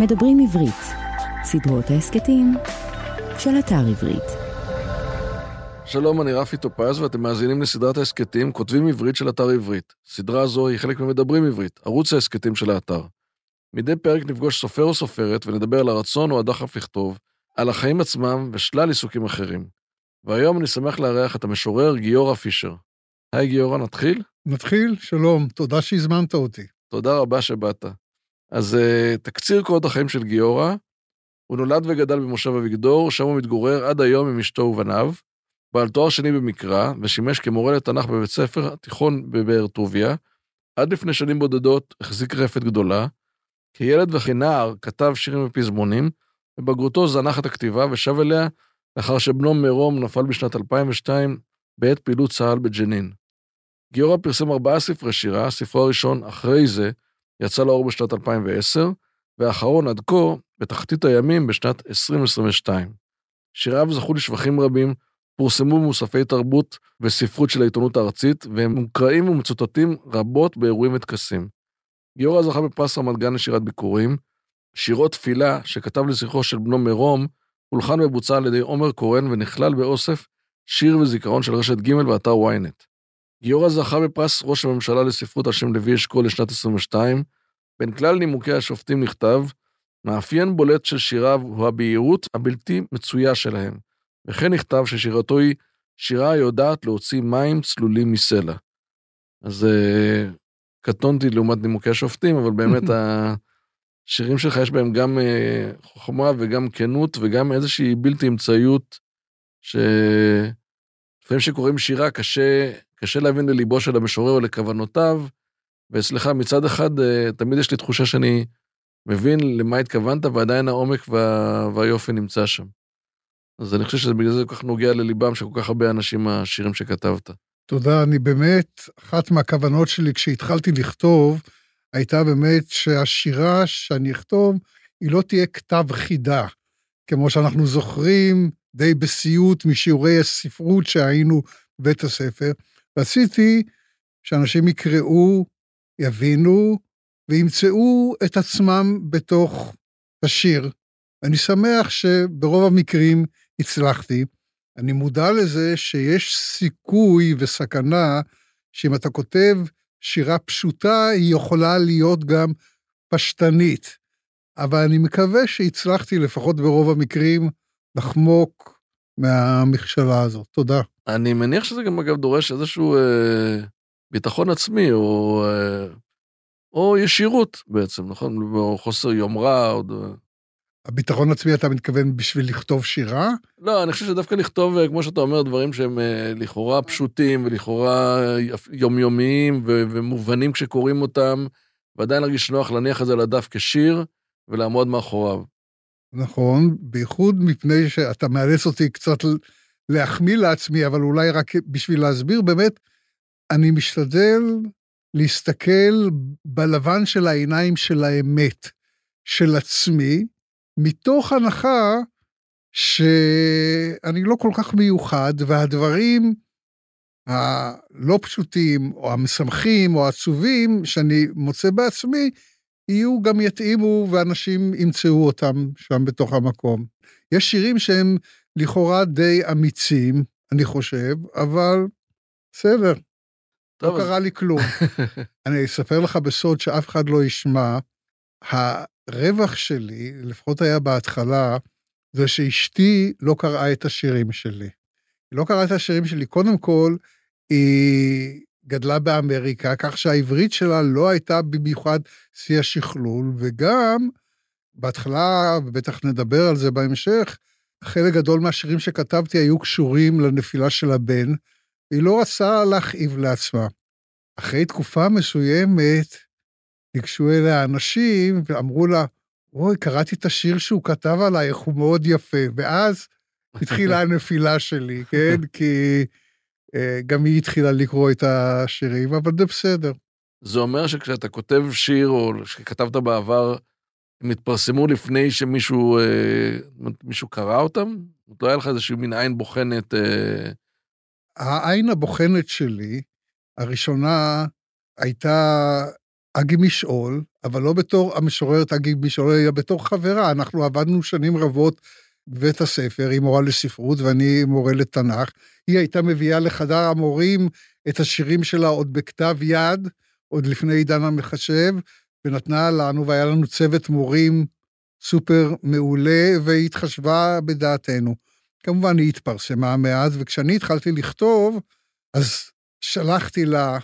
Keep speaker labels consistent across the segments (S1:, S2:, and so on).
S1: מדברים עברית, סדרות ההסכתים של אתר עברית.
S2: שלום, אני רפי טופז ואתם מאזינים לסדרת ההסכתים כותבים עברית של אתר עברית. סדרה זו היא חלק ממדברים עברית, ערוץ ההסכתים של האתר. מדי פרק נפגוש סופר או סופרת ונדבר על הרצון או הדחף לכתוב, על החיים עצמם ושלל עיסוקים אחרים. והיום אני שמח לארח את המשורר גיורא פישר. היי גיורא, נתחיל?
S3: נתחיל, שלום, תודה שהזמנת אותי.
S2: תודה רבה שבאת. אז uh, תקציר קורות החיים של גיורא. הוא נולד וגדל במושב אביגדור, שם הוא מתגורר עד היום עם אשתו ובניו. בעל תואר שני במקרא, ושימש כמורה לתנ"ך בבית ספר תיכון בבאר טוביה. עד לפני שנים בודדות החזיק רפת גדולה. כילד וכנער כתב שירים ופזמונים, בבגרותו זנח את הכתיבה ושב אליה לאחר שבנו מרום נפל בשנת 2002 בעת פעילות צה"ל בג'נין. גיורא פרסם ארבעה ספרי שירה, ספרו הראשון אחרי זה יצא לאור בשנת 2010, והאחרון עד כה בתחתית הימים בשנת 2022. שיריו זכו לשבחים רבים, פורסמו במוספי תרבות וספרות של העיתונות הארצית, והם מוקראים ומצוטטים רבות באירועים וטקסים. גיורא זכה בפרס רמת גן לשירת ביקורים. שירות תפילה שכתב לזכרו של בנו מרום, הולחן ובוצע על ידי עומר קורן ונכלל באוסף שיר וזיכרון של רשת ג' באתר ynet. גיורא זכה בפרס ראש הממשלה לספרות על שם לוי אשכול לשנת 22. בין כלל נימוקי השופטים נכתב, מאפיין בולט של שיריו הוא הבהירות הבלתי מצויה שלהם, וכן נכתב ששירתו היא שירה היודעת להוציא מים צלולים מסלע. אז uh, קטונתי לעומת נימוקי השופטים, אבל באמת השירים שלך יש בהם גם uh, חוכמה וגם כנות וגם איזושהי בלתי אמצעיות, שלפעמים שקוראים שירה קשה קשה להבין לליבו של המשורר או לכוונותיו, ואצלך מצד אחד אה, תמיד יש לי תחושה שאני מבין למה התכוונת, ועדיין העומק וה... והיופי נמצא שם. אז אני חושב שבגלל זה כל כך נוגע לליבם של כל כך הרבה אנשים השירים שכתבת.
S3: תודה, אני באמת, אחת מהכוונות שלי כשהתחלתי לכתוב, הייתה באמת שהשירה שאני אכתוב, היא לא תהיה כתב חידה, כמו שאנחנו זוכרים די בסיוט משיעורי הספרות שהיינו בבית הספר, רציתי שאנשים יקראו, יבינו וימצאו את עצמם בתוך השיר. אני שמח שברוב המקרים הצלחתי. אני מודע לזה שיש סיכוי וסכנה שאם אתה כותב שירה פשוטה, היא יכולה להיות גם פשטנית. אבל אני מקווה שהצלחתי, לפחות ברוב המקרים, לחמוק מהמכשלה הזאת. תודה.
S2: אני מניח שזה גם אגב דורש איזשהו אה, ביטחון עצמי, או, אה, או ישירות בעצם, נכון? או חוסר יומרה, או...
S3: הביטחון עצמי, אתה מתכוון בשביל לכתוב שירה?
S2: לא, אני חושב שדווקא לכתוב, אה, כמו שאתה אומר, דברים שהם אה, לכאורה פשוטים ולכאורה יומיומיים ומובנים כשקוראים אותם, ועדיין להרגיש נוח להניח את זה על הדף כשיר ולעמוד מאחוריו.
S3: נכון, בייחוד מפני שאתה מאלץ אותי קצת להחמיא לעצמי, אבל אולי רק בשביל להסביר, באמת, אני משתדל להסתכל בלבן של העיניים של האמת, של עצמי, מתוך הנחה שאני לא כל כך מיוחד, והדברים הלא פשוטים, או המשמחים, או העצובים, שאני מוצא בעצמי, יהיו גם יתאימו, ואנשים ימצאו אותם שם בתוך המקום. יש שירים שהם לכאורה די אמיצים, אני חושב, אבל בסדר, לא טוב, לא אז... קרה לי כלום. אני אספר לך בסוד שאף אחד לא ישמע. הרווח שלי, לפחות היה בהתחלה, זה שאשתי לא קראה את השירים שלי. היא לא קראה את השירים שלי. קודם כל, היא גדלה באמריקה, כך שהעברית שלה לא הייתה במיוחד שיא השכלול, וגם בהתחלה, ובטח נדבר על זה בהמשך, חלק גדול מהשירים שכתבתי היו קשורים לנפילה של הבן, היא לא רצה להכאיב לעצמה. אחרי תקופה מסוימת, ניגשו אליה אנשים ואמרו לה, אוי, קראתי את השיר שהוא כתב עלייך, הוא מאוד יפה. ואז התחילה הנפילה שלי, כן? כי גם היא התחילה לקרוא את השירים, אבל זה בסדר.
S2: זה אומר שכשאתה כותב שיר, או שכתבת בעבר, הם התפרסמו לפני שמישהו אה, מישהו קרא אותם? לא היה לך איזושהי מין עין בוחנת? אה...
S3: העין הבוחנת שלי, הראשונה, הייתה אגי משעול, אבל לא בתור המשוררת אגיד משורר, אלא בתור חברה. אנחנו עבדנו שנים רבות בבית הספר, היא מורה לספרות ואני מורה לתנ"ך. היא הייתה מביאה לחדר המורים את השירים שלה עוד בכתב יד, עוד לפני עידן המחשב, ונתנה לנו, והיה לנו צוות מורים סופר מעולה, והיא התחשבה בדעתנו. כמובן, היא התפרסמה מאז, וכשאני התחלתי לכתוב, אז שלחתי לה,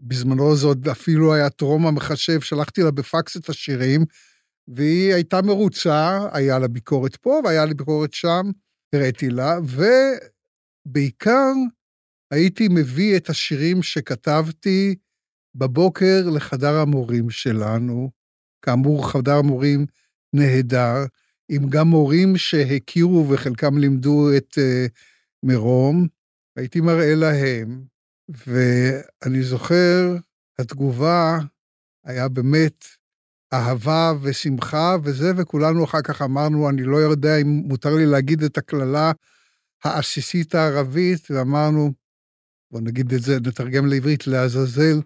S3: בזמנו זה עוד אפילו היה טרום המחשב, שלחתי לה בפקס את השירים, והיא הייתה מרוצה, היה לה ביקורת פה והיה לה ביקורת שם, הראיתי לה, ובעיקר הייתי מביא את השירים שכתבתי בבוקר לחדר המורים שלנו. כאמור, חדר המורים נהדר, עם גם מורים שהכירו וחלקם לימדו את uh, מרום, הייתי מראה להם, ואני זוכר, התגובה היה באמת אהבה ושמחה וזה, וכולנו אחר כך אמרנו, אני לא יודע אם מותר לי להגיד את הקללה העסיסית הערבית, ואמרנו, בוא נגיד את זה, נתרגם לעברית, לעזאזל,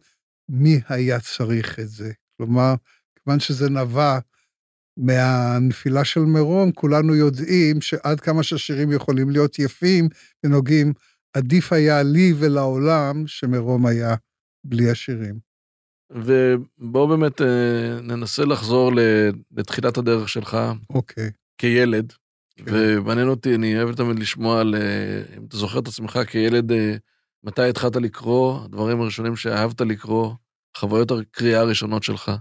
S3: מי היה צריך את זה? כלומר, כיוון שזה נבע מהנפילה של מירון, כולנו יודעים שעד כמה שהשירים יכולים להיות יפים ונוגעים, עדיף היה לי ולעולם שמרום היה בלי השירים.
S2: ובואו באמת אה, ננסה לחזור לתחילת הדרך שלך.
S3: אוקיי. Okay.
S2: כילד. כן. ומעניין אותי, אני אוהב תמיד לשמוע על, אה, אם אתה זוכר את עצמך כילד, אה, מתי התחלת לקרוא, הדברים הראשונים שאהבת לקרוא, חוויות הקריאה הראשונות שלך.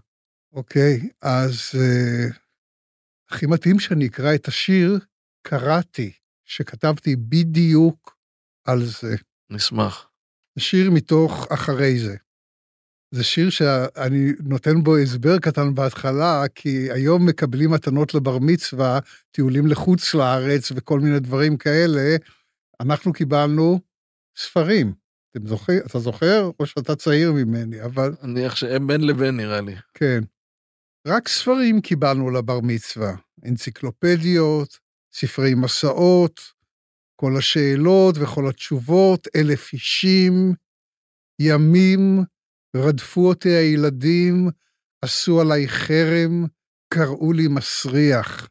S3: אוקיי, okay, אז uh, הכי מתאים שאני אקרא את השיר, קראתי, שכתבתי בדיוק על זה.
S2: נשמח.
S3: שיר מתוך אחרי זה. זה שיר שאני נותן בו הסבר קטן בהתחלה, כי היום מקבלים מתנות לבר מצווה, טיולים לחוץ לארץ וכל מיני דברים כאלה. אנחנו קיבלנו ספרים. אתם זוכר, אתה זוכר? או שאתה צעיר ממני, אבל...
S2: אני איך שהם בין לבין נראה לי.
S3: כן. רק ספרים קיבלנו לבר מצווה. אנציקלופדיות, ספרי מסעות, כל השאלות וכל התשובות, אלף אישים, ימים, רדפו אותי הילדים, עשו עליי חרם, קראו לי מסריח,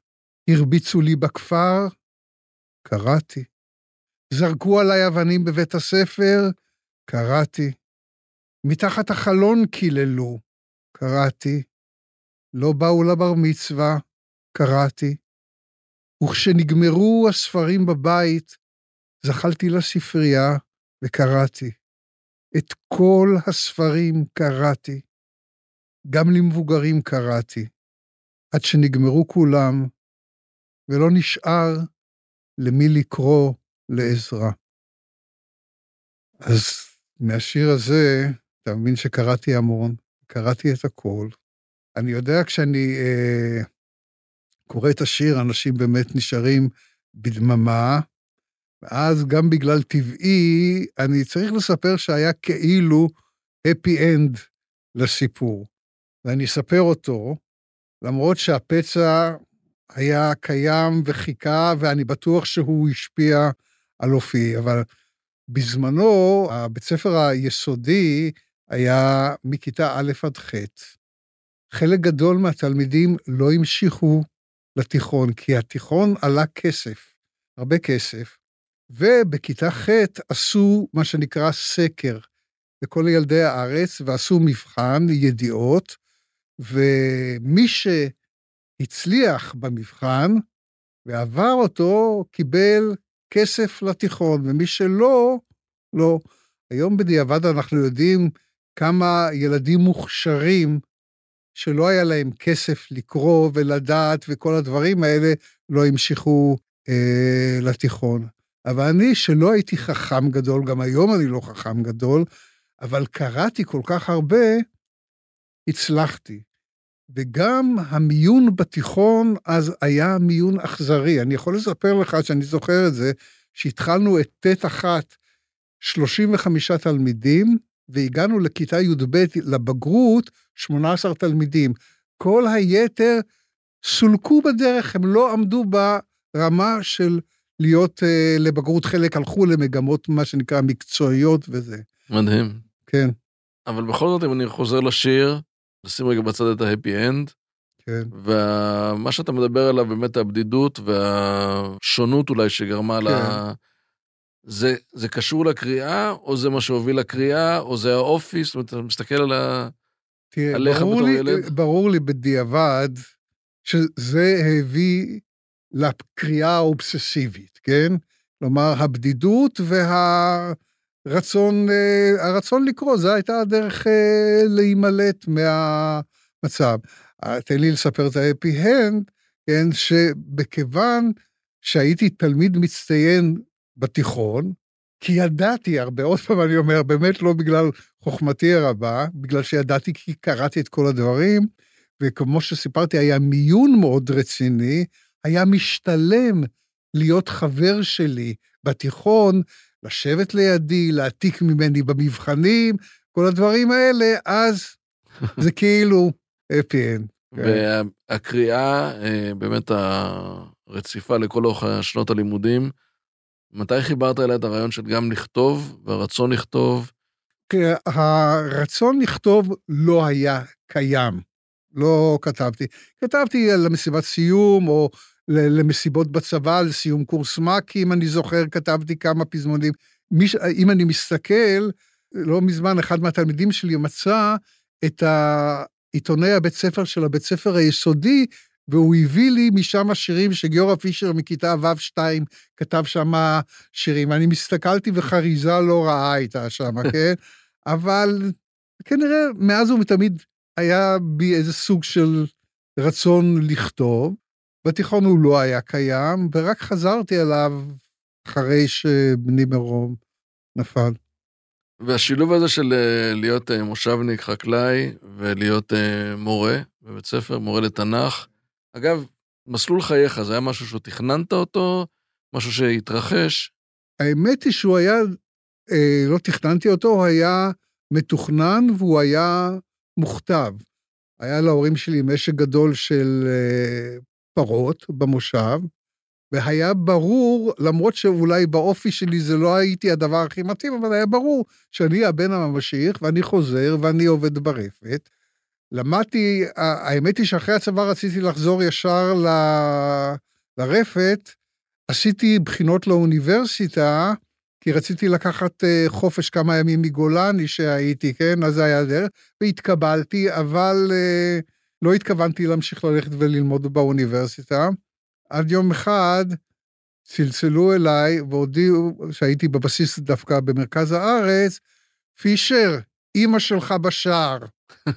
S3: הרביצו לי בכפר, קראתי. זרקו עליי אבנים בבית הספר, קראתי. מתחת החלון קיללו, קראתי. לא באו לבר מצווה, קראתי. וכשנגמרו הספרים בבית, זחלתי לספרייה וקראתי. את כל הספרים קראתי. גם למבוגרים קראתי, עד שנגמרו כולם, ולא נשאר למי לקרוא לעזרה. אז מהשיר הזה, אתה מבין שקראתי המון, קראתי את הכל. אני יודע כשאני אה, קורא את השיר, אנשים באמת נשארים בדממה, ואז גם בגלל טבעי, אני צריך לספר שהיה כאילו happy end לסיפור. ואני אספר אותו, למרות שהפצע היה קיים וחיכה, ואני בטוח שהוא השפיע על אופי, אבל בזמנו, הבית ספר היסודי היה מכיתה א' עד ח'. חלק גדול מהתלמידים לא המשיכו לתיכון, כי התיכון עלה כסף, הרבה כסף, ובכיתה ח' עשו מה שנקרא סקר לכל ילדי הארץ, ועשו מבחן ידיעות, ומי שהצליח במבחן ועבר אותו, קיבל כסף לתיכון, ומי שלא, לא. היום בדיעבד אנחנו יודעים כמה ילדים מוכשרים שלא היה להם כסף לקרוא ולדעת וכל הדברים האלה, לא המשיכו אה, לתיכון. אבל אני, שלא הייתי חכם גדול, גם היום אני לא חכם גדול, אבל קראתי כל כך הרבה, הצלחתי. וגם המיון בתיכון אז היה מיון אכזרי. אני יכול לספר לך שאני זוכר את זה, שהתחלנו את ט' אחת, 35 תלמידים, והגענו לכיתה י"ב, לבגרות, 18 תלמידים. כל היתר סולקו בדרך, הם לא עמדו ברמה של להיות uh, לבגרות, חלק הלכו למגמות, מה שנקרא, מקצועיות וזה.
S2: מדהים.
S3: כן.
S2: אבל בכל זאת, אם אני חוזר לשיר, נשים רגע בצד את ההפי אנד,
S3: כן.
S2: ומה שאתה מדבר עליו, באמת הבדידות והשונות אולי שגרמה
S3: כן.
S2: ל... זה, זה קשור לקריאה, או זה מה שהוביל לקריאה, או זה האופי? זאת אומרת, אתה מסתכל על ה...
S3: תראה,
S2: עליך
S3: ברור
S2: בתור
S3: לי,
S2: ילד?
S3: ברור לי בדיעבד שזה הביא לקריאה האובססיבית, כן? כלומר, הבדידות והרצון אה, הרצון לקרוא, זו הייתה הדרך אה, להימלט מהמצב. אה, תן לי לספר את האפי-הנד, כן, שבכיוון שהייתי תלמיד מצטיין בתיכון, כי ידעתי הרבה, עוד פעם אני אומר, באמת לא בגלל חוכמתי הרבה, בגלל שידעתי כי קראתי את כל הדברים, וכמו שסיפרתי, היה מיון מאוד רציני, היה משתלם להיות חבר שלי בתיכון, לשבת לידי, להעתיק ממני במבחנים, כל הדברים האלה, אז זה כאילו הפי אנד. כן.
S2: והקריאה, אה, באמת הרציפה לכל אורך שנות הלימודים, מתי חיברת אליה את הרעיון של גם לכתוב, והרצון לכתוב?
S3: הרצון לכתוב לא היה קיים. לא כתבתי. כתבתי על מסיבת סיום, או למסיבות בצבא, לסיום קורס מ"כי, אם אני זוכר, כתבתי כמה פזמונים. מיש, אם אני מסתכל, לא מזמן אחד מהתלמידים שלי מצא את עיתוני הבית ספר של הבית ספר היסודי, והוא הביא לי משם שירים שגיורא פישר מכיתה ו'2 כתב שם שירים. אני מסתכלתי וחריזה לא רעה הייתה שם, כן? אבל כנראה מאז ומתמיד היה בי איזה סוג של רצון לכתוב. בתיכון הוא לא היה קיים, ורק חזרתי אליו אחרי שבני מרום נפל.
S2: והשילוב הזה של אה, להיות אה, מושבניק, חקלאי, ולהיות אה, מורה בבית ספר, מורה לתנ"ך. אגב, מסלול חייך, זה היה משהו שתכננת אותו, משהו שהתרחש.
S3: האמת היא שהוא היה, אה, לא תכננתי אותו, הוא היה מתוכנן והוא היה מוכתב. היה להורים שלי משק גדול של אה, פרות במושב, והיה ברור, למרות שאולי באופי שלי זה לא הייתי הדבר הכי מתאים, אבל היה ברור שאני הבן הממשיך, ואני חוזר, ואני עובד ברפת. למדתי, האמת היא שאחרי הצבא רציתי לחזור ישר ל... לרפת, עשיתי בחינות לאוניברסיטה, כי רציתי לקחת אה, חופש כמה ימים מגולני שהייתי, כן? אז זה היה דרך, והתקבלתי, אבל אה, לא התכוונתי להמשיך ללכת וללמוד באוניברסיטה. עד יום אחד צלצלו אליי והודיעו שהייתי בבסיס דווקא במרכז הארץ, פישר, אימא שלך בשער,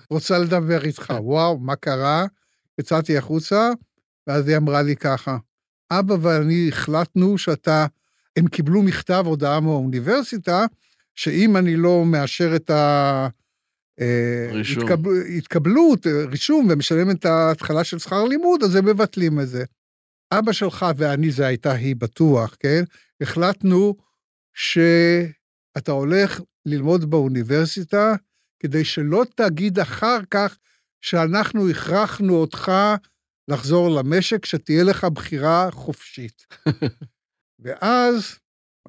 S3: רוצה לדבר איתך. וואו, מה קרה? יצאתי החוצה, ואז היא אמרה לי ככה, אבא ואני החלטנו שאתה, הם קיבלו מכתב הודעה מהאוניברסיטה, שאם אני לא מאשר את ה... אה,
S2: רישום.
S3: התקבל, התקבלות, רישום, ומשלם את ההתחלה של שכר לימוד, אז הם מבטלים את זה. אבא שלך ואני, זה הייתה היא בטוח, כן? החלטנו שאתה הולך ללמוד באוניברסיטה, כדי שלא תגיד אחר כך שאנחנו הכרחנו אותך לחזור למשק, שתהיה לך בחירה חופשית. ואז,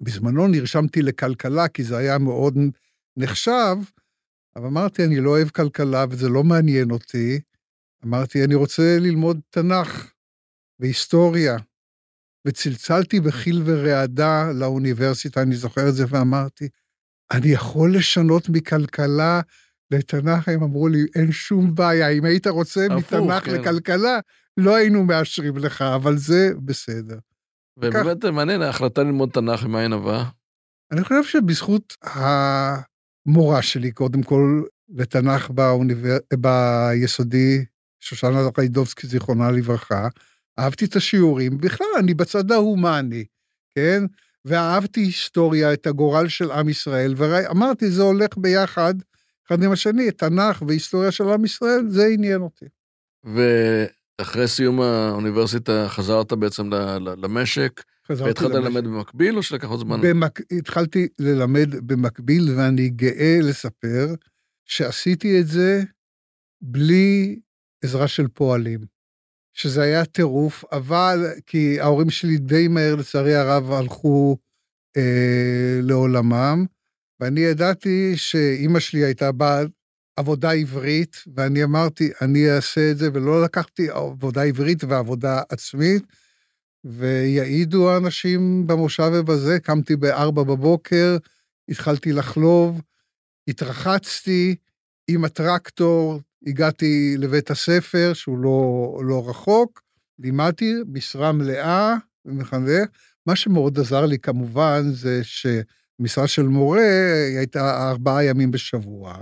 S3: בזמנו נרשמתי לכלכלה, כי זה היה מאוד נחשב, אבל אמרתי, אני לא אוהב כלכלה וזה לא מעניין אותי. אמרתי, אני רוצה ללמוד תנ"ך והיסטוריה. וצלצלתי בחיל ורעדה לאוניברסיטה, אני זוכר את זה, ואמרתי, אני יכול לשנות מכלכלה לתנ"ך? הם אמרו לי, אין שום בעיה, אם היית רוצה
S2: הפוך,
S3: מתנ"ך
S2: כן.
S3: לכלכלה, לא היינו מאשרים לך, אבל זה בסדר.
S2: ובאמת מעניין, ההחלטה ללמוד תנ"ך, ממה היא נבעה?
S3: אני חושב שבזכות המורה שלי, קודם כל, לתנ"ך באוניבר... ביסודי, שושנה ריידובסקי, זיכרונה לברכה, אהבתי את השיעורים, בכלל, אני בצד ההומני, כן? ואהבתי היסטוריה, את הגורל של עם ישראל, ואמרתי, זה הולך ביחד, אחד עם השני, תנ"ך והיסטוריה של עם ישראל, זה עניין אותי.
S2: ואחרי סיום האוניברסיטה חזרת בעצם למשק, והתחלת. ללמד במקביל, או שלקח עוד זמן?
S3: במק... התחלתי ללמד במקביל, ואני גאה לספר שעשיתי את זה בלי עזרה של פועלים. שזה היה טירוף, אבל כי ההורים שלי די מהר, לצערי הרב, הלכו אה, לעולמם, ואני ידעתי שאימא שלי הייתה באה עבודה עברית, ואני אמרתי, אני אעשה את זה, ולא לקחתי עבודה עברית ועבודה עצמית, ויעידו האנשים במושב ובזה, קמתי בארבע בבוקר, התחלתי לחלוב, התרחצתי עם הטרקטור, הגעתי לבית הספר, שהוא לא, לא רחוק, לימדתי משרה מלאה ומחנך. מה שמאוד עזר לי כמובן זה שמשרה של מורה הייתה ארבעה ימים בשבוע,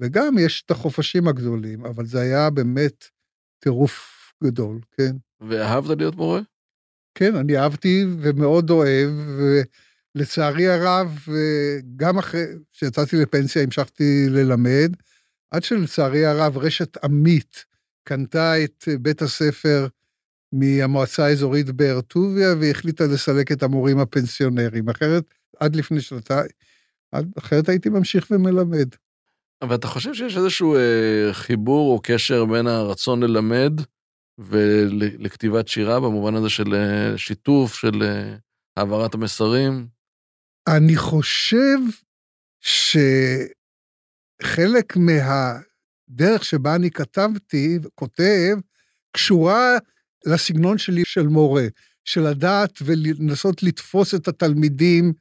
S3: וגם יש את החופשים הגדולים, אבל זה היה באמת טירוף גדול, כן.
S2: ואהבת להיות מורה?
S3: כן, אני אהבתי ומאוד אוהב, ולצערי הרב, גם אחרי שיצאתי לפנסיה המשכתי ללמד, עד שלצערי הרב רשת עמית קנתה את בית הספר מהמועצה האזורית באר טוביה והחליטה לסלק את המורים הפנסיונרים. אחרת, עד לפני שנתיים, אחרת הייתי ממשיך ומלמד.
S2: אבל אתה חושב שיש איזשהו אה, חיבור או קשר בין הרצון ללמד ולכתיבת שירה, במובן הזה של אה, שיתוף, של אה, העברת המסרים?
S3: אני חושב שחלק מהדרך שבה אני כתבתי, כותב, קשורה לסגנון שלי של מורה, של לדעת ולנסות לתפוס את התלמידים,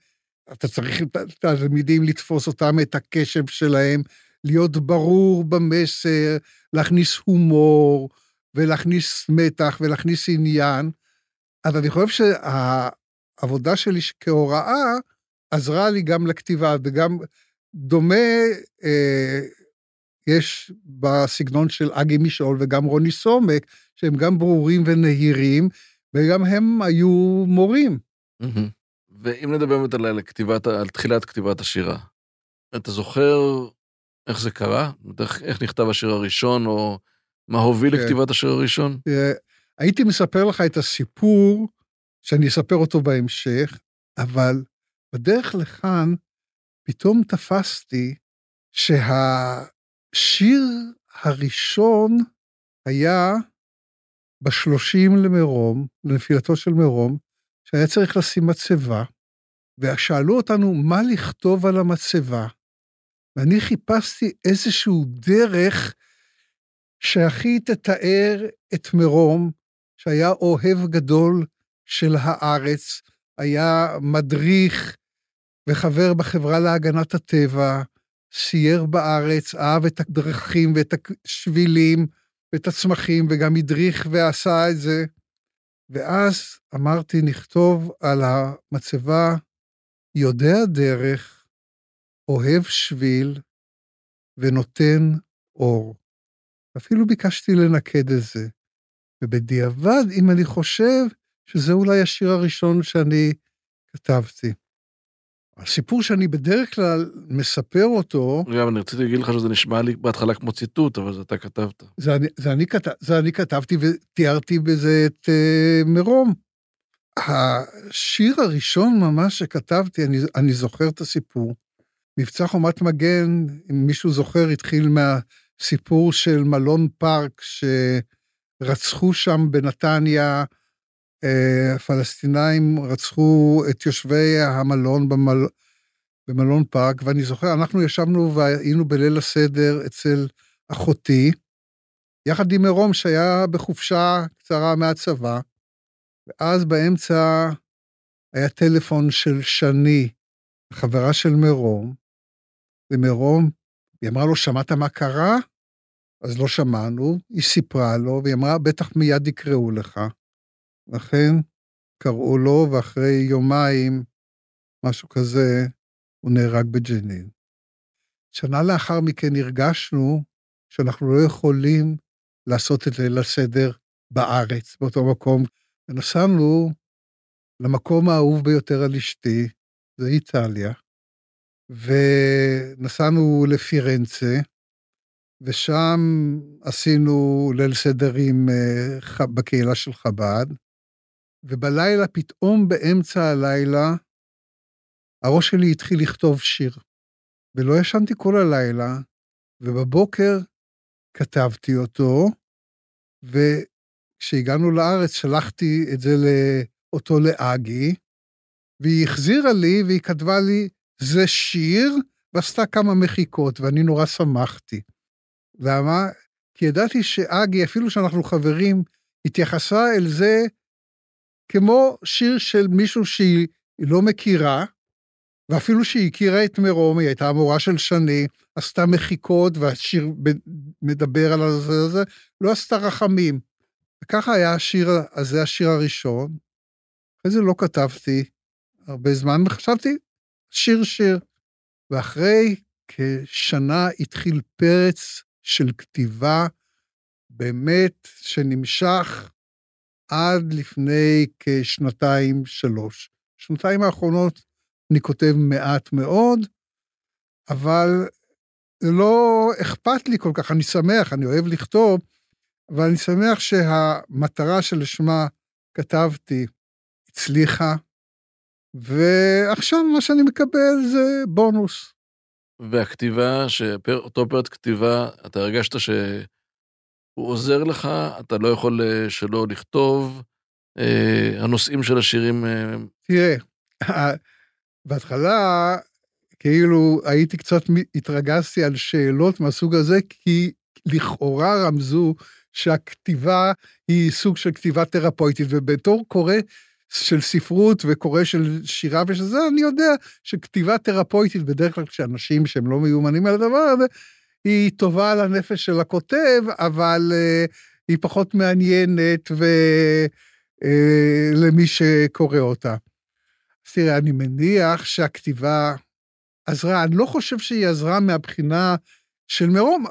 S3: אתה צריך את התלמידים לתפוס אותם, את הקשב שלהם, להיות ברור במסר, להכניס הומור, ולהכניס מתח ולהכניס עניין. אז אני חושב שהעבודה שלי כהוראה עזרה לי גם לכתיבה, וגם דומה אה, יש בסגנון של אגי משעול וגם רוני סומק, שהם גם ברורים ונהירים, וגם הם היו מורים.
S2: ואם נדבר באמת על, על תחילת כתיבת השירה, אתה זוכר איך זה קרה? איך, איך נכתב השיר הראשון, או מה הוביל כן. לכתיבת השיר הראשון?
S3: אה, הייתי מספר לך את הסיפור, שאני אספר אותו בהמשך, אבל בדרך לכאן פתאום תפסתי שהשיר הראשון היה בשלושים למירום, לנפילתו של מירום, שהיה צריך לשים מצבה, ושאלו אותנו מה לכתוב על המצבה. ואני חיפשתי איזשהו דרך שהכי תתאר את מירום, שהיה אוהב גדול של הארץ, היה מדריך וחבר בחברה להגנת הטבע, סייר בארץ, אהב את הדרכים ואת השבילים ואת הצמחים, וגם הדריך ועשה את זה. ואז אמרתי, נכתוב על המצבה, יודע דרך, אוהב שביל ונותן אור. אפילו ביקשתי לנקד את זה. ובדיעבד, אם אני חושב שזה אולי השיר הראשון שאני כתבתי. הסיפור שאני בדרך כלל מספר אותו...
S2: גם אני רציתי להגיד לך שזה נשמע לי בהתחלה כמו ציטוט, אבל זה אתה כתבת.
S3: זה אני, זה אני, כת, זה אני כתבתי ותיארתי בזה את uh, מרום. השיר הראשון ממש שכתבתי, אני, אני זוכר את הסיפור. מבצע חומת מגן, אם מישהו זוכר, התחיל מהסיפור של מלון פארק, שרצחו שם בנתניה, אה, פלסטינאים רצחו את יושבי המלון במל... במלון פארק, ואני זוכר, אנחנו ישבנו והיינו בליל הסדר אצל אחותי, יחד עם מרום שהיה בחופשה קצרה מהצבא, ואז באמצע היה טלפון של שני, חברה של מרום, ומרום, היא אמרה לו, שמעת מה קרה? אז לא שמענו, היא סיפרה לו, והיא אמרה, בטח מיד יקראו לך. לכן קראו לו, ואחרי יומיים, משהו כזה, הוא נהרג בג'נין. שנה לאחר מכן הרגשנו שאנחנו לא יכולים לעשות את ליל הסדר בארץ, באותו מקום. ונסענו למקום האהוב ביותר על אשתי, זה איטליה, ונסענו לפירנצה, ושם עשינו ליל סדרים אה, בקהילה של חב"ד, ובלילה, פתאום באמצע הלילה, הראש שלי התחיל לכתוב שיר. ולא ישנתי כל הלילה, ובבוקר כתבתי אותו, וכשהגענו לארץ שלחתי את זה אותו לאגי, והיא החזירה לי והיא כתבה לי, זה שיר, ועשתה כמה מחיקות, ואני נורא שמחתי. למה? כי ידעתי שאגי, אפילו שאנחנו חברים, התייחסה אל זה כמו שיר של מישהו שהיא לא מכירה, ואפילו שהיא הכירה את מירום, היא הייתה המורה של שני, עשתה מחיקות, והשיר מדבר על הזה הזה, לא עשתה רחמים. וככה היה השיר הזה, השיר הראשון. אחרי זה לא כתבתי הרבה זמן, וחשבתי, שיר שיר. ואחרי כשנה התחיל פרץ של כתיבה, באמת, שנמשך עד לפני כשנתיים, שלוש. שנתיים האחרונות אני כותב מעט מאוד, אבל לא אכפת לי כל כך, אני שמח, אני אוהב לכתוב, אבל אני שמח שהמטרה שלשמה כתבתי הצליחה, ועכשיו מה שאני מקבל זה בונוס.
S2: והכתיבה, אותו פרט כתיבה, אתה הרגשת שהוא עוזר לך, אתה לא יכול אה, שלא לכתוב, אה, הנושאים של השירים... אה,
S3: תראה, בהתחלה, כאילו, הייתי קצת, התרגזתי על שאלות מהסוג הזה, כי לכאורה רמזו שהכתיבה היא סוג של כתיבה תרפויטית, ובתור קורא של ספרות וקורא של שירה ושל זה, אני יודע שכתיבה תרפויטית, בדרך כלל כשאנשים שהם לא מיומנים על הדבר הזה, היא טובה על הנפש של הכותב, אבל uh, היא פחות מעניינת ו... uh, למי שקורא אותה. אז תראה, אני מניח שהכתיבה עזרה, אני לא חושב שהיא עזרה מהבחינה של מרום,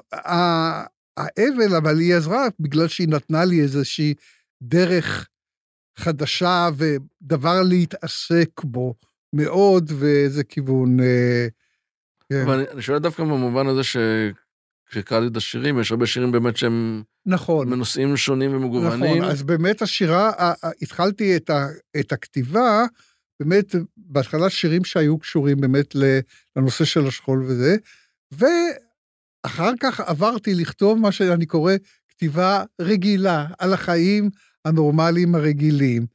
S3: האבל, אבל היא עזרה בגלל שהיא נתנה לי איזושהי דרך חדשה ודבר להתעסק בו מאוד, ואיזה כיוון... אה,
S2: כן. אבל אני שואל דווקא במובן הזה שכשקראתי את השירים, יש הרבה שירים באמת שהם...
S3: נכון.
S2: מנושאים שונים ומגוונים.
S3: נכון, אז באמת השירה, התחלתי את, ה, את הכתיבה, באמת, בהתחלה שירים שהיו קשורים באמת לנושא של השכול וזה, ואחר כך עברתי לכתוב מה שאני קורא כתיבה רגילה על החיים הנורמליים הרגילים.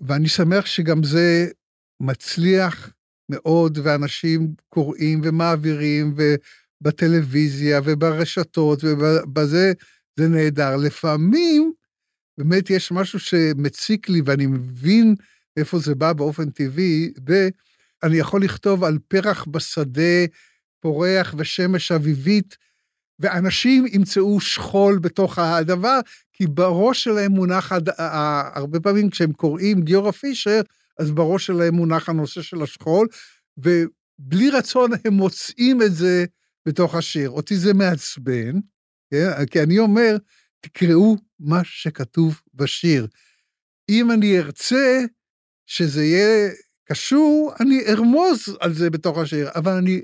S3: ואני שמח שגם זה מצליח מאוד, ואנשים קוראים ומעבירים, ובטלוויזיה וברשתות, ובזה זה נהדר. לפעמים באמת יש משהו שמציק לי, ואני מבין איפה זה בא באופן טבעי, ואני יכול לכתוב על פרח בשדה, פורח ושמש אביבית, ואנשים ימצאו שכול בתוך הדבר, כי בראש שלהם מונח, הרבה פעמים כשהם קוראים גיורא פישר, אז בראש שלהם מונח הנושא של השכול, ובלי רצון הם מוצאים את זה בתוך השיר. אותי זה מעצבן, כן? כי אני אומר, תקראו מה שכתוב בשיר. אם אני ארצה שזה יהיה קשור, אני ארמוז על זה בתוך השיר, אבל אני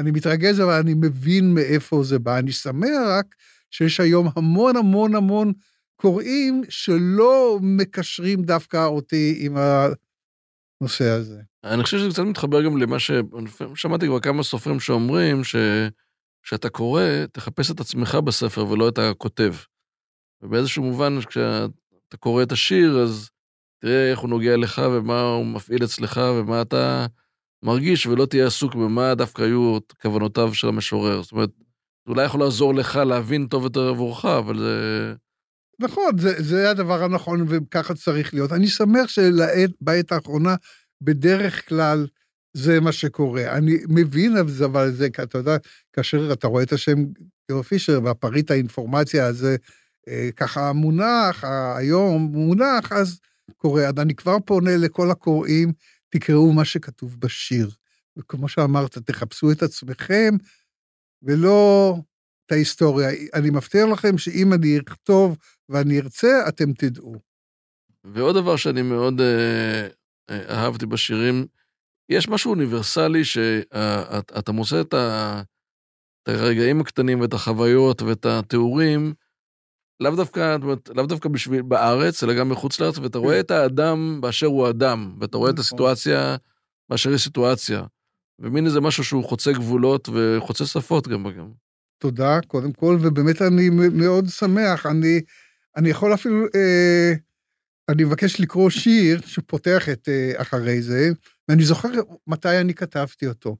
S3: אני מתרגז, אבל אני מבין מאיפה זה בא. אני שמח רק שיש היום המון המון המון קוראים שלא מקשרים דווקא אותי עם הנושא הזה.
S2: אני חושב שזה קצת מתחבר גם למה ש... שמעתי כבר כמה סופרים שאומרים שכשאתה קורא, תחפש את עצמך בספר ולא את הכותב. ובאיזשהו מובן, כשאתה קורא את השיר, אז תראה איך הוא נוגע לך ומה הוא מפעיל אצלך ומה אתה מרגיש, ולא תהיה עסוק במה דווקא היו כוונותיו של המשורר. זאת אומרת, זה אולי יכול לעזור לך להבין טוב יותר עבורך, אבל זה...
S3: נכון, זה, זה הדבר הנכון, וככה צריך להיות. אני שמח שבעת האחרונה, בדרך כלל, זה מה שקורה. אני מבין אבל זה, אתה יודע, כאשר אתה רואה את השם גיאו פישר והפריט האינפורמציה הזה, אה, ככה מונח, היום מונח, אז קורה. אז אני כבר פונה לכל הקוראים, תקראו מה שכתוב בשיר. וכמו שאמרת, תחפשו את עצמכם, ולא את ההיסטוריה. אני מבטיח לכם שאם אני אכתוב ואני ארצה, אתם תדעו.
S2: ועוד דבר שאני מאוד אה, אה, אהבתי בשירים, יש משהו אוניברסלי שאתה מוצא את, את הרגעים הקטנים ואת החוויות ואת התיאורים, לאו דווקא, לאו דווקא בשביל בארץ, אלא גם מחוץ לארץ, ואתה רואה את האדם באשר הוא אדם, ואתה רואה את נכון. הסיטואציה באשר היא סיטואציה. ומין איזה משהו שהוא חוצה גבולות וחוצה שפות גם. גם.
S3: תודה, קודם כל, ובאמת אני מאוד שמח. אני, אני יכול אפילו, אה, אני מבקש לקרוא שיר שפותח את אה, אחרי זה, ואני זוכר מתי אני כתבתי אותו.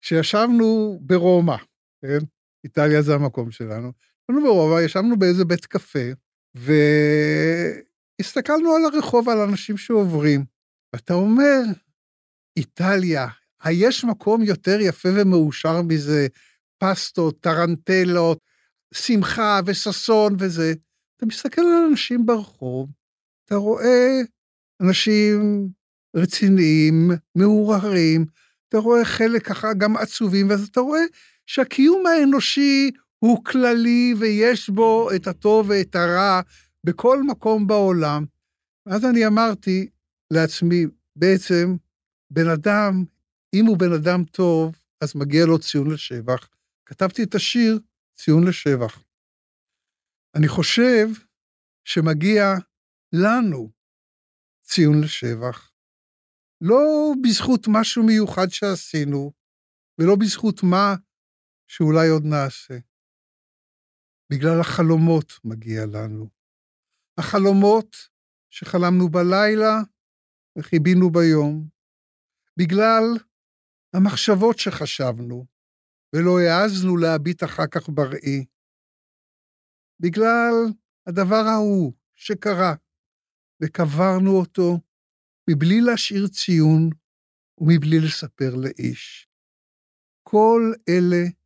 S3: כשישבנו ברומא, כן? איטליה זה המקום שלנו. ישבנו ברובע, ישבנו באיזה בית קפה, והסתכלנו על הרחוב, על אנשים שעוברים. ואתה אומר, איטליה, היש מקום יותר יפה ומאושר מזה? פסטות, טרנטלות, שמחה וששון וזה. אתה מסתכל על אנשים ברחוב, אתה רואה אנשים רציניים, מעורערים, אתה רואה חלק ככה גם עצובים, ואז אתה רואה שהקיום האנושי הוא כללי ויש בו את הטוב ואת הרע בכל מקום בעולם. אז אני אמרתי לעצמי, בעצם, בן אדם, אם הוא בן אדם טוב, אז מגיע לו ציון לשבח. כתבתי את השיר ציון לשבח. אני חושב שמגיע לנו ציון לשבח. לא בזכות משהו מיוחד שעשינו, ולא בזכות מה שאולי עוד נעשה. בגלל החלומות מגיע לנו. החלומות שחלמנו בלילה וחיבינו ביום. בגלל המחשבות שחשבנו, ולא העזנו להביט אחר כך בראי. בגלל הדבר ההוא שקרה, וקברנו אותו מבלי להשאיר ציון ומבלי לספר לאיש. כל אלה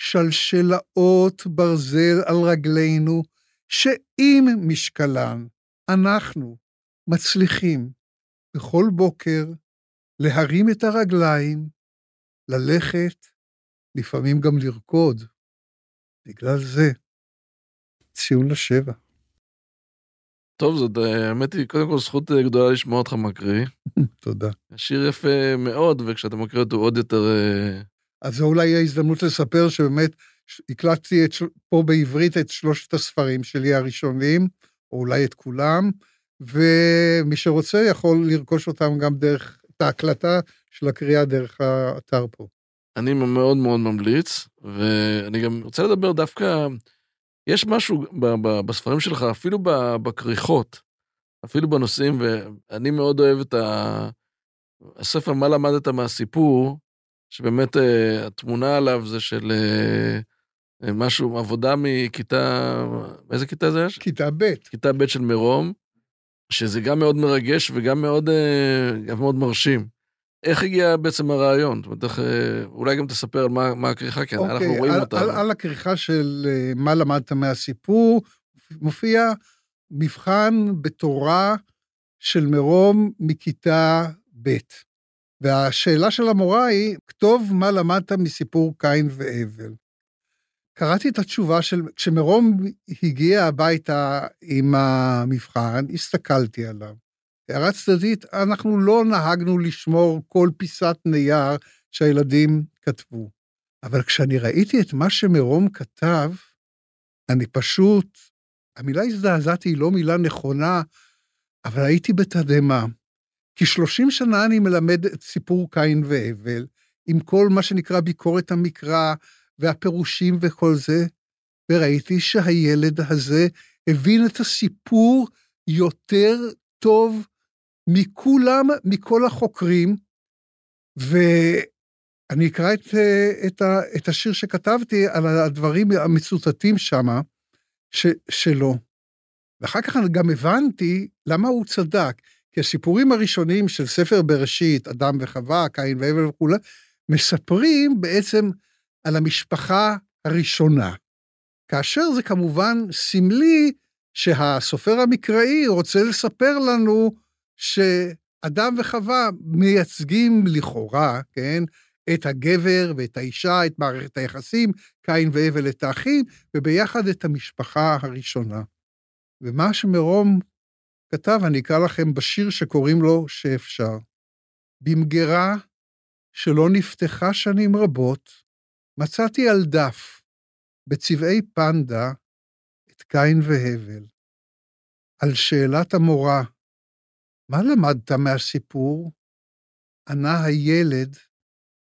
S3: שלשלאות ברזל על רגלינו, שעם משקלן אנחנו מצליחים בכל בוקר להרים את הרגליים, ללכת, לפעמים גם לרקוד. בגלל זה, ציון לשבע.
S2: טוב, זאת, האמת היא, קודם כל זכות אה, גדולה לשמוע אותך מקריא.
S3: תודה.
S2: השיר יפה מאוד, וכשאתה מקריא אותו עוד יותר...
S3: אז זו אולי ההזדמנות לספר שבאמת הקלטתי את, פה בעברית את שלושת הספרים שלי הראשונים, או אולי את כולם, ומי שרוצה יכול לרכוש אותם גם דרך, את ההקלטה של הקריאה דרך האתר פה.
S2: אני מאוד מאוד ממליץ, ואני גם רוצה לדבר דווקא, יש משהו בספרים שלך, אפילו בכריכות, אפילו בנושאים, ואני מאוד אוהב את הספר מה למדת מהסיפור, שבאמת אה, התמונה עליו זה של אה, אה, משהו, עבודה מכיתה, איזה כיתה זה יש?
S3: כיתה ב'.
S2: כיתה ב' של מרום, שזה גם מאוד מרגש וגם מאוד, גם מאוד מרשים. איך הגיע בעצם הרעיון? זאת אומרת, איך, אולי גם תספר על מה, מה הכריכה, כי okay, אנחנו אוקיי, רואים
S3: על,
S2: אותה.
S3: על, על הכריכה של מה למדת מהסיפור, מופיע מבחן בתורה של מרום מכיתה ב'. והשאלה של המורה היא, כתוב מה למדת מסיפור קין והבל. קראתי את התשובה של, כשמרום הגיע הביתה עם המבחן, הסתכלתי עליו. הערה צדדית, אנחנו לא נהגנו לשמור כל פיסת נייר שהילדים כתבו. אבל כשאני ראיתי את מה שמרום כתב, אני פשוט, המילה הזדעזעתי היא לא מילה נכונה, אבל הייתי בתדהמה. כי 30 שנה אני מלמד את סיפור קין והבל, עם כל מה שנקרא ביקורת המקרא והפירושים וכל זה, וראיתי שהילד הזה הבין את הסיפור יותר טוב מכולם, מכל החוקרים, ואני אקרא את, את, את השיר שכתבתי על הדברים המצוטטים שם, שלו. ואחר כך גם הבנתי למה הוא צדק. כי הסיפורים הראשונים של ספר בראשית, אדם וחווה, קין והבל וכולי, מספרים בעצם על המשפחה הראשונה. כאשר זה כמובן סמלי שהסופר המקראי רוצה לספר לנו שאדם וחווה מייצגים לכאורה, כן, את הגבר ואת האישה, את מערכת היחסים, קין והבל את האחים, וביחד את המשפחה הראשונה. ומה שמרום כתב, אני אקרא לכם בשיר שקוראים לו שאפשר. במגירה שלא נפתחה שנים רבות, מצאתי על דף, בצבעי פנדה, את קין והבל. על שאלת המורה, מה למדת מהסיפור? ענה הילד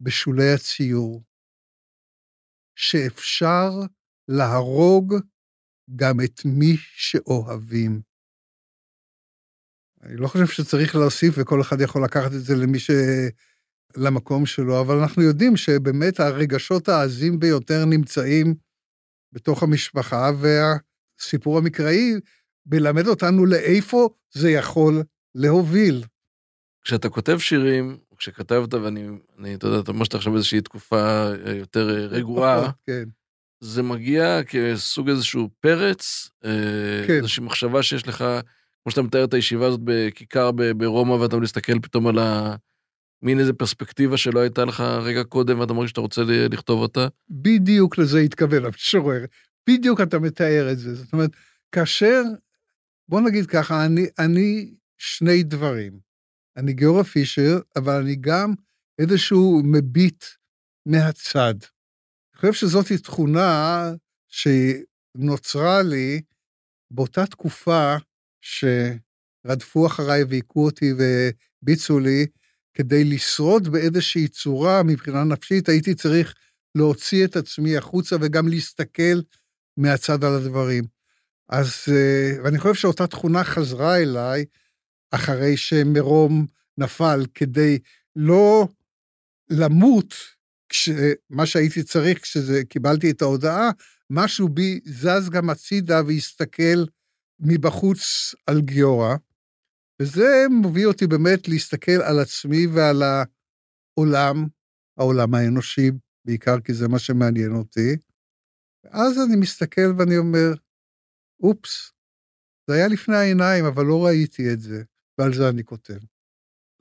S3: בשולי הציור, שאפשר להרוג גם את מי שאוהבים. אני לא חושב שצריך להוסיף, וכל אחד יכול לקחת את זה למי ש... למקום שלו, אבל אנחנו יודעים שבאמת הרגשות העזים ביותר נמצאים בתוך המשפחה, והסיפור המקראי מלמד אותנו לאיפה זה יכול להוביל.
S2: כשאתה כותב שירים, כשכתבת, ואני, אני, אתה יודע, אתה אומר שאתה עכשיו באיזושהי תקופה אה, יותר אה, רגועה,
S3: כן.
S2: זה מגיע כסוג איזשהו פרץ, אה,
S3: כן.
S2: איזושהי מחשבה שיש לך, כמו שאתה מתאר את הישיבה הזאת בכיכר ברומא, ואתה מסתכל פתאום על. מין איזה פרספקטיבה שלא הייתה לך רגע קודם, ואתה מרגיש שאתה רוצה לכתוב אותה.
S3: בדיוק לזה התכוון המשורר. בדיוק אתה מתאר את זה. זאת אומרת, כאשר, בוא נגיד ככה, אני, אני שני דברים. אני גיורא פישר, אבל אני גם איזשהו מביט מהצד. אני חושב שזאת תכונה שנוצרה לי באותה תקופה שרדפו אחריי והיכו אותי והביצו לי, כדי לשרוד באיזושהי צורה מבחינה נפשית, הייתי צריך להוציא את עצמי החוצה וגם להסתכל מהצד על הדברים. אז, אה, ואני חושב שאותה תכונה חזרה אליי אחרי שמרום נפל, כדי לא למות, כש, מה שהייתי צריך כשקיבלתי את ההודעה, משהו בי זז גם הצידה והסתכל מבחוץ על גיורא. וזה מביא אותי באמת להסתכל על עצמי ועל העולם, העולם האנושי, בעיקר כי זה מה שמעניין אותי. ואז אני מסתכל ואני אומר, אופס, זה היה לפני העיניים, אבל לא ראיתי את זה, ועל זה אני כותב.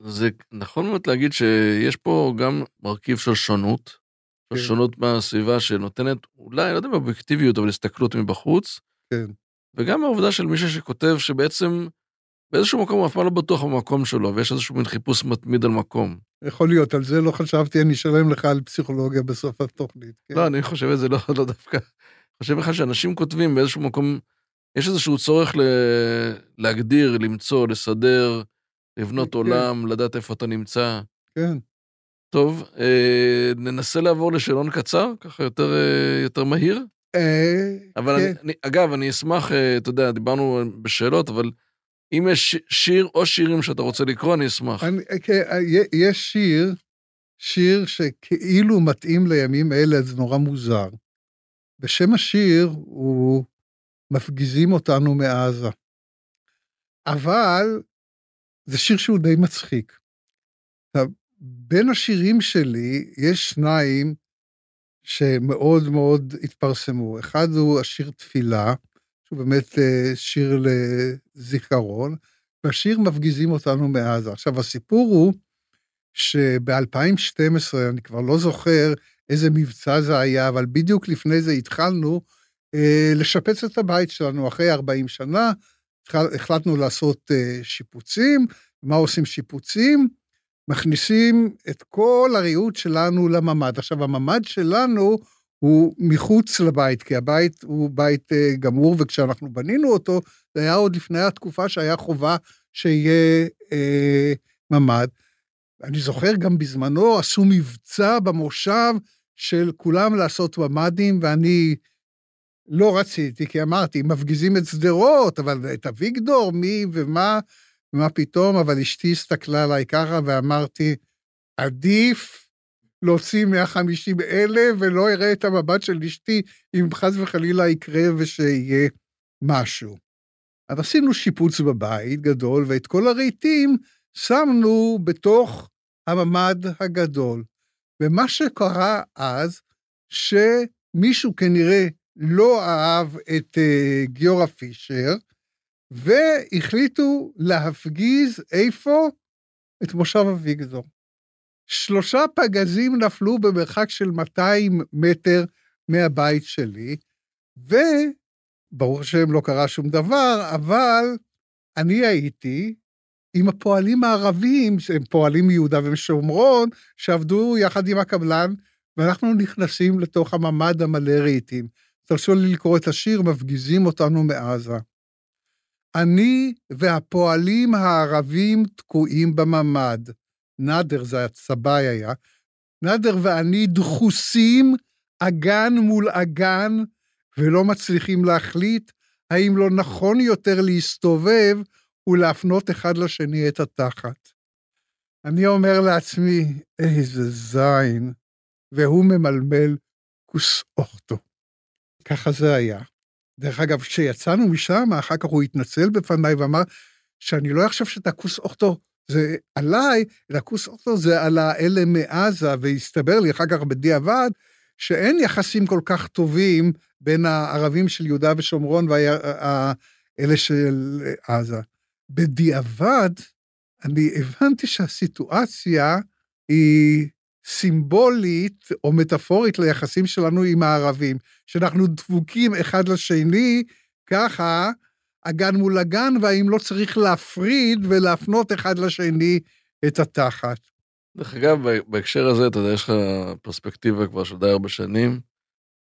S2: זה נכון מאוד להגיד שיש פה גם מרכיב של שונות, של
S3: כן.
S2: שונות מהסביבה שנותנת, אולי, לא יודע אם אובייקטיביות, אבל הסתכלות מבחוץ,
S3: כן,
S2: וגם העובדה של מישהו שכותב שבעצם באיזשהו מקום הוא אף פעם לא בטוח במקום שלו, ויש איזשהו מין חיפוש מתמיד על מקום.
S3: יכול להיות, על זה לא חשבתי, אני אשלם לך על פסיכולוגיה בסוף התוכנית. כן?
S2: לא, אני חושב את זה לא, לא דווקא. חושב בכלל שאנשים כותבים באיזשהו מקום, יש איזשהו צורך ל... להגדיר, למצוא, לסדר, לבנות
S3: כן.
S2: עולם, לדעת איפה אתה נמצא.
S3: כן.
S2: טוב, אה, ננסה לעבור לשאלון קצר, ככה יותר, אה, יותר מהיר.
S3: אה,
S2: אבל
S3: כן.
S2: אני, אגב, אני אשמח, אה, אתה יודע, דיברנו בשאלות, אבל אם יש שיר או שירים שאתה רוצה לקרוא, אני אשמח.
S3: אני, כן, י- יש שיר, שיר שכאילו מתאים לימים אלה, זה נורא מוזר. ושם השיר הוא מפגיזים אותנו מעזה. אבל זה שיר שהוא די מצחיק. עכשיו, בין השירים שלי יש שניים שמאוד מאוד התפרסמו. אחד הוא השיר תפילה, שהוא באמת אה, שיר לזיכרון, והשיר מפגיזים אותנו מעזה. עכשיו, הסיפור הוא שב-2012, אני כבר לא זוכר איזה מבצע זה היה, אבל בדיוק לפני זה התחלנו אה, לשפץ את הבית שלנו אחרי 40 שנה, החלטנו לעשות אה, שיפוצים. מה עושים שיפוצים? מכניסים את כל הריהוט שלנו לממ"ד. עכשיו, הממ"ד שלנו הוא מחוץ לבית, כי הבית הוא בית אה, גמור, וכשאנחנו בנינו אותו, זה היה עוד לפני התקופה שהיה חובה שיהיה אה, ממ"ד. אני זוכר גם בזמנו עשו מבצע במושב של כולם לעשות ממ"דים, ואני לא רציתי, כי אמרתי, מפגיזים את שדרות, אבל את אביגדור, מי ומה, ומה פתאום, אבל אשתי הסתכלה עליי ככה ואמרתי, עדיף להוציא 150 אלה ולא אראה את המבט של אשתי אם חס וחלילה יקרה ושיהיה משהו. אז עשינו שיפוץ בבית גדול, ואת כל הרהיטים שמנו בתוך הממ"ד הגדול. ומה שקרה אז, שמישהו כנראה לא אהב את uh, גיורא פישר, והחליטו להפגיז איפה? את מושב אביגדור. שלושה פגזים נפלו במרחק של 200 מטר מהבית שלי, וברוך השם לא קרה שום דבר, אבל אני הייתי עם הפועלים הערבים, שהם פועלים מיהודה ומשומרון, שעבדו יחד עם הקבלן, ואנחנו נכנסים לתוך הממ"ד המלא רהיטים. תרשו לי לקרוא את השיר, מפגיזים אותנו מעזה. אני והפועלים הערבים תקועים בממ"ד. נאדר, זה הצבאי היה. נאדר ואני דחוסים אגן מול אגן, ולא מצליחים להחליט האם לא נכון יותר להסתובב ולהפנות אחד לשני את התחת. אני אומר לעצמי, איזה זין, והוא ממלמל כוס אוכטו. ככה זה היה. דרך אגב, כשיצאנו משם, אחר כך הוא התנצל בפניי ואמר שאני לא אחשוב שאת הכוס אוכטו זה עליי, אלא כוס אוכטו זה על האלה מעזה, והסתבר לי אחר כך בדיעבד, שאין יחסים כל כך טובים בין הערבים של יהודה ושומרון ואלה של עזה. בדיעבד, אני הבנתי שהסיטואציה היא סימבולית או מטאפורית ליחסים שלנו עם הערבים, שאנחנו דבוקים אחד לשני, ככה הגן מול הגן, והאם לא צריך להפריד ולהפנות אחד לשני את התחת.
S2: דרך אגב, בהקשר הזה, אתה יודע, יש לך פרספקטיבה כבר של די הרבה שנים.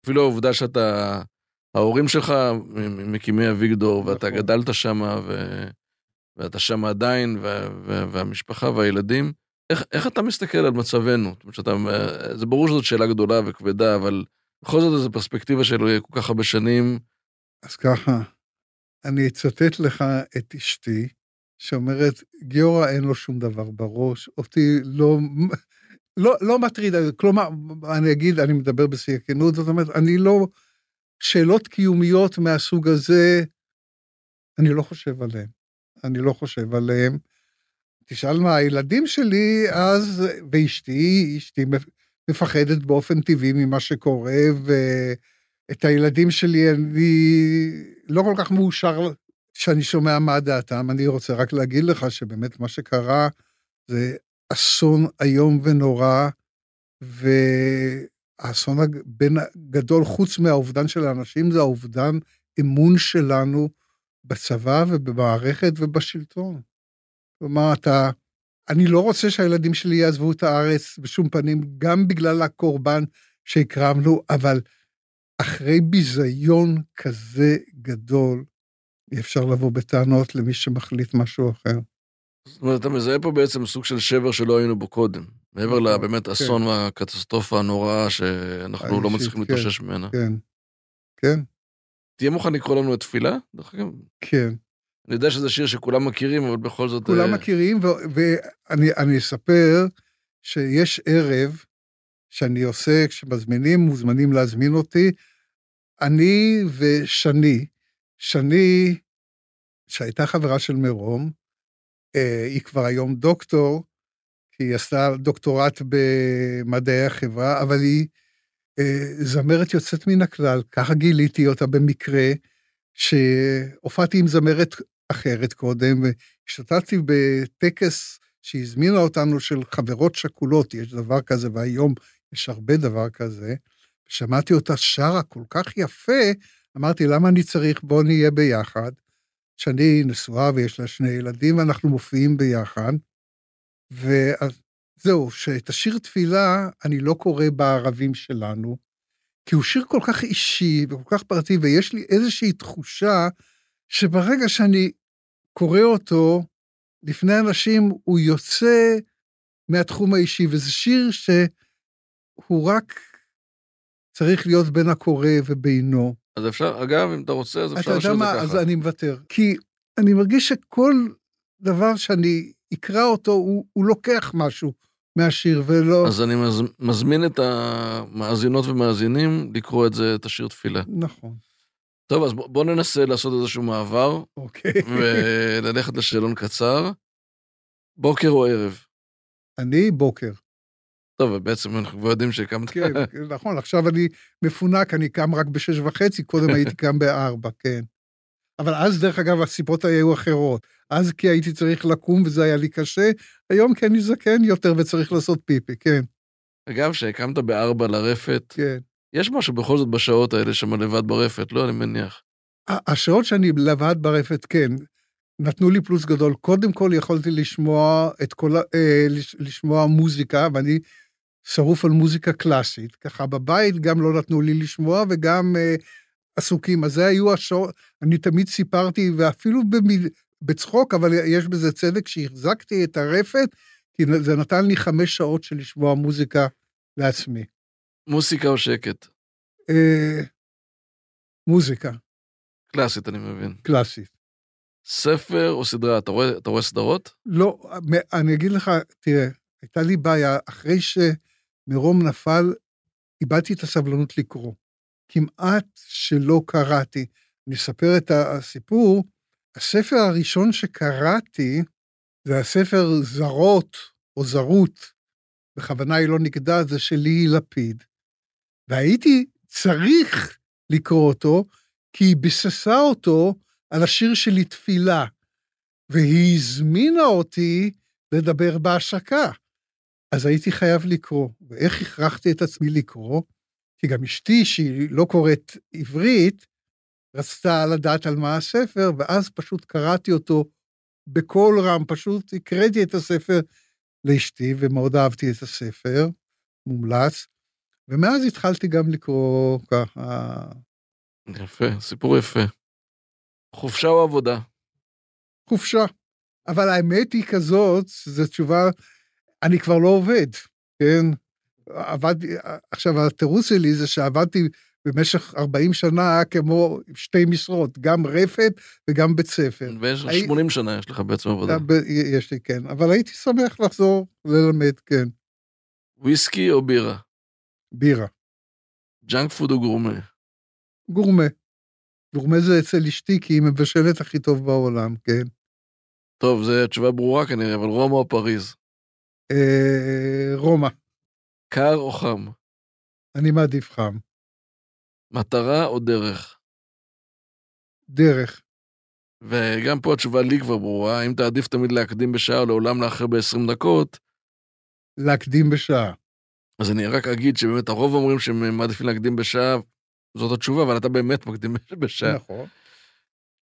S2: אפילו העובדה שאתה, ההורים שלך מקימי אביגדור, ואתה נכון. גדלת שם, ו... ואתה שם עדיין. ו... והמשפחה והילדים, איך, איך אתה מסתכל על מצבנו? זאת אומרת שאתה, זה ברור שזאת שאלה גדולה וכבדה, אבל בכל זאת איזו פרספקטיבה של כל כך הרבה שנים.
S3: אז ככה, אני אצטט לך את אשתי, שאומרת, גיורא אין לו שום דבר בראש, אותי לא, לא, לא מטריד, כלומר, אני אגיד, אני מדבר בשיא הכנות, זאת אומרת, אני לא, שאלות קיומיות מהסוג הזה, אני לא חושב עליהן. אני לא חושב עליהן. תשאל מה הילדים שלי, אז, ואשתי, אשתי מפחדת באופן טבעי ממה שקורה, ואת הילדים שלי אני לא כל כך מאושר שאני שומע מה דעתם. אני רוצה רק להגיד לך שבאמת מה שקרה זה אסון איום ונורא, והאסון הגדול, חוץ מהאובדן של האנשים, זה האובדן אמון שלנו בצבא ובמערכת ובשלטון. כלומר, אתה... אני לא רוצה שהילדים שלי יעזבו את הארץ בשום פנים, גם בגלל הקורבן שהקרבנו, אבל אחרי ביזיון כזה גדול, אי אפשר לבוא בטענות למי שמחליט משהו אחר.
S2: זאת אומרת, אתה מזהה פה בעצם סוג של שבר שלא היינו בו קודם. מעבר נכון, לבאמת כן. אסון והקטסטרופה הנוראה שאנחנו לא מצליחים כן, להתאושש ממנה.
S3: כן, כן.
S2: תהיה מוכן לקרוא לנו את תפילה?
S3: כן.
S2: אני יודע שזה שיר שכולם מכירים, אבל בכל זאת...
S3: כולם uh... מכירים, ואני אספר שיש ערב שאני עושה, כשמזמינים, מוזמנים להזמין אותי, אני ושני, שני, שהייתה חברה של מרום, אה, היא כבר היום דוקטור, היא עשתה דוקטורט במדעי החברה, אבל היא אה, זמרת יוצאת מן הכלל, ככה גיליתי אותה במקרה, שהופעתי עם זמרת אחרת קודם, והשתתפתי בטקס שהזמינה אותנו של חברות שכולות, יש דבר כזה, והיום יש הרבה דבר כזה. שמעתי אותה שרה כל כך יפה, אמרתי, למה אני צריך, בוא נהיה ביחד. שאני נשואה ויש לה שני ילדים, ואנחנו מופיעים ביחד. וזהו, שאת השיר תפילה אני לא קורא בערבים שלנו, כי הוא שיר כל כך אישי וכל כך פרטי, ויש לי איזושהי תחושה שברגע שאני קורא אותו לפני אנשים, הוא יוצא מהתחום האישי, וזה שיר שהוא רק צריך להיות בין הקורא ובינו.
S2: אז אפשר, אגב, אם אתה רוצה, אז אפשר
S3: לשאול את זה ככה. אתה יודע מה, אז אני מוותר. כי אני מרגיש שכל דבר שאני אקרא אותו, הוא, הוא לוקח משהו מהשיר, ולא...
S2: אז אני מז, מזמין את המאזינות ומאזינים לקרוא את זה, את השיר תפילה.
S3: נכון.
S2: טוב, אז בואו ננסה לעשות איזשהו מעבר.
S3: אוקיי.
S2: וללכת לשאלון קצר. בוקר או ערב?
S3: אני בוקר.
S2: טוב, בעצם אנחנו כבר יודעים שהקמת...
S3: כן, נכון, עכשיו אני מפונק, אני קם רק בשש וחצי, קודם הייתי קם בארבע, כן. אבל אז, דרך אגב, הסיבות היו אחרות. אז כי הייתי צריך לקום וזה היה לי קשה, היום כי אני זקן יותר וצריך לעשות פיפי, כן.
S2: אגב, כשהקמת בארבע לרפת,
S3: כן.
S2: יש משהו בכל זאת בשעות האלה שם לבד ברפת, לא? אני מניח.
S3: השעות שאני לבד ברפת, כן. נתנו לי פלוס גדול. קודם כל יכולתי לשמוע את כל, אה, לשמוע מוזיקה, ואני שרוף על מוזיקה קלאסית. ככה בבית גם לא נתנו לי לשמוע וגם אה, עסוקים. אז זה היו השעות, אני תמיד סיפרתי, ואפילו במיל, בצחוק, אבל יש בזה צדק, שהחזקתי את הרפת, כי זה נתן לי חמש שעות של לשמוע מוזיקה לעצמי.
S2: מוזיקה או שקט?
S3: אה, מוזיקה.
S2: קלאסית, אני מבין.
S3: קלאסית.
S2: ספר או סדרה? אתה רואה, אתה רואה סדרות?
S3: לא, אני אגיד לך, תראה, הייתה לי בעיה, אחרי שמרום נפל, איבדתי את הסבלנות לקרוא. כמעט שלא קראתי. אני אספר את הסיפור. הספר הראשון שקראתי זה הספר זרות או זרות, בכוונה היא לא נגדה, זה של ליהי לפיד. והייתי צריך לקרוא אותו, כי היא ביססה אותו על השיר שלי תפילה, והיא הזמינה אותי לדבר בהשקה. אז הייתי חייב לקרוא. ואיך הכרחתי את עצמי לקרוא? כי גם אשתי, שהיא לא קוראת עברית, רצתה לדעת על מה הספר, ואז פשוט קראתי אותו בקול רם, פשוט הקראתי את הספר לאשתי, ומאוד אהבתי את הספר, מומלץ, ומאז התחלתי גם לקרוא ככה.
S2: יפה, סיפור יפה. חופשה או עבודה?
S3: חופשה. אבל האמת היא כזאת, זו תשובה, אני כבר לא עובד, כן? עבדתי, עכשיו התירוץ שלי זה שעבדתי במשך 40 שנה כמו שתי משרות, גם רפת וגם בית ספר.
S2: ויש
S3: הי-
S2: 80 שנה, יש לך בעצם עבודה.
S3: יש לי, כן, אבל הייתי שמח לחזור ללמד, כן.
S2: וויסקי או בירה?
S3: בירה.
S2: ג'אנק פוד או גורמה?
S3: גורמה. גורמה זה אצל אשתי, כי היא מבשלת הכי טוב בעולם, כן.
S2: טוב, זו תשובה ברורה כנראה, אבל רומא או פריז?
S3: אה, רומא,
S2: קר או חם?
S3: אני מעדיף חם.
S2: מטרה או דרך?
S3: דרך.
S2: וגם פה התשובה לי כבר ברורה, אם תעדיף תמיד להקדים בשעה או לעולם לאחר ב-20 דקות,
S3: להקדים בשעה.
S2: אז אני רק אגיד שבאמת הרוב אומרים שהם מעדיפים להקדים בשעה, זאת התשובה, אבל אתה באמת מקדים בשעה.
S3: נכון.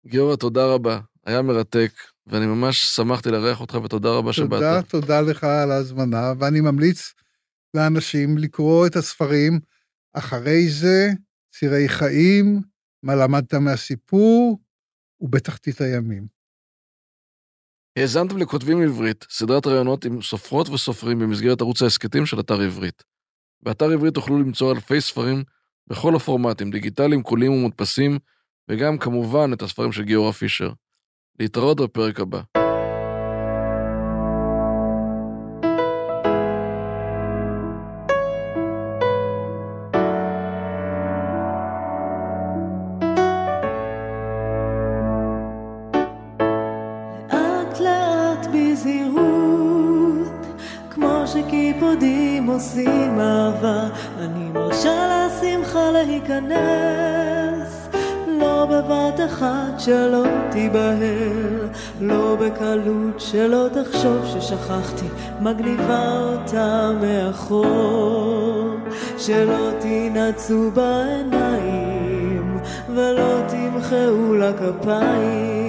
S2: גיורא, תודה רבה, היה מרתק, ואני ממש שמחתי לארח אותך, ותודה רבה שבאת.
S3: תודה, תודה לך על ההזמנה, ואני ממליץ לאנשים לקרוא את הספרים. אחרי זה, צירי חיים, מה למדת מהסיפור, ובתחתית הימים.
S2: האזנתם לכותבים עברית, סדרת ראיונות עם סופרות וסופרים במסגרת ערוץ ההסכתים של אתר עברית. באתר עברית תוכלו למצוא אלפי ספרים בכל הפורמטים, דיגיטליים, קוליים ומודפסים, וגם כמובן את הספרים של גיורא פישר. להתראות בפרק הבא.
S4: אהבה, אני מרשה לשמחה להיכנס, לא בבת אחת שלא תיבהל, לא בקלות שלא תחשוב ששכחתי, מגניבה אותה מאחור, שלא תנעצו בעיניים, ולא תמחאו לה כפיים,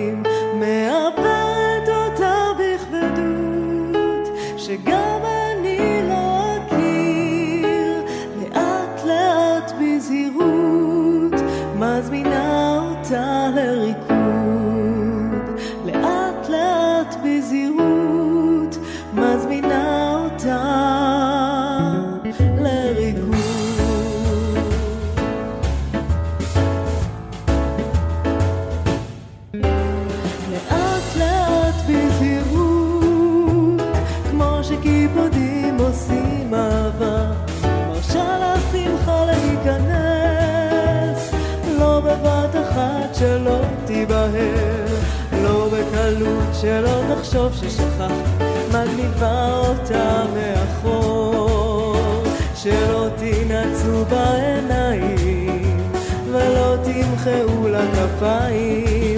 S4: שלא תחשוב ששכחתי, מגניבה אותה מאחור, שלא תנעצו בעיניים, ולא תמחאו לה כפיים.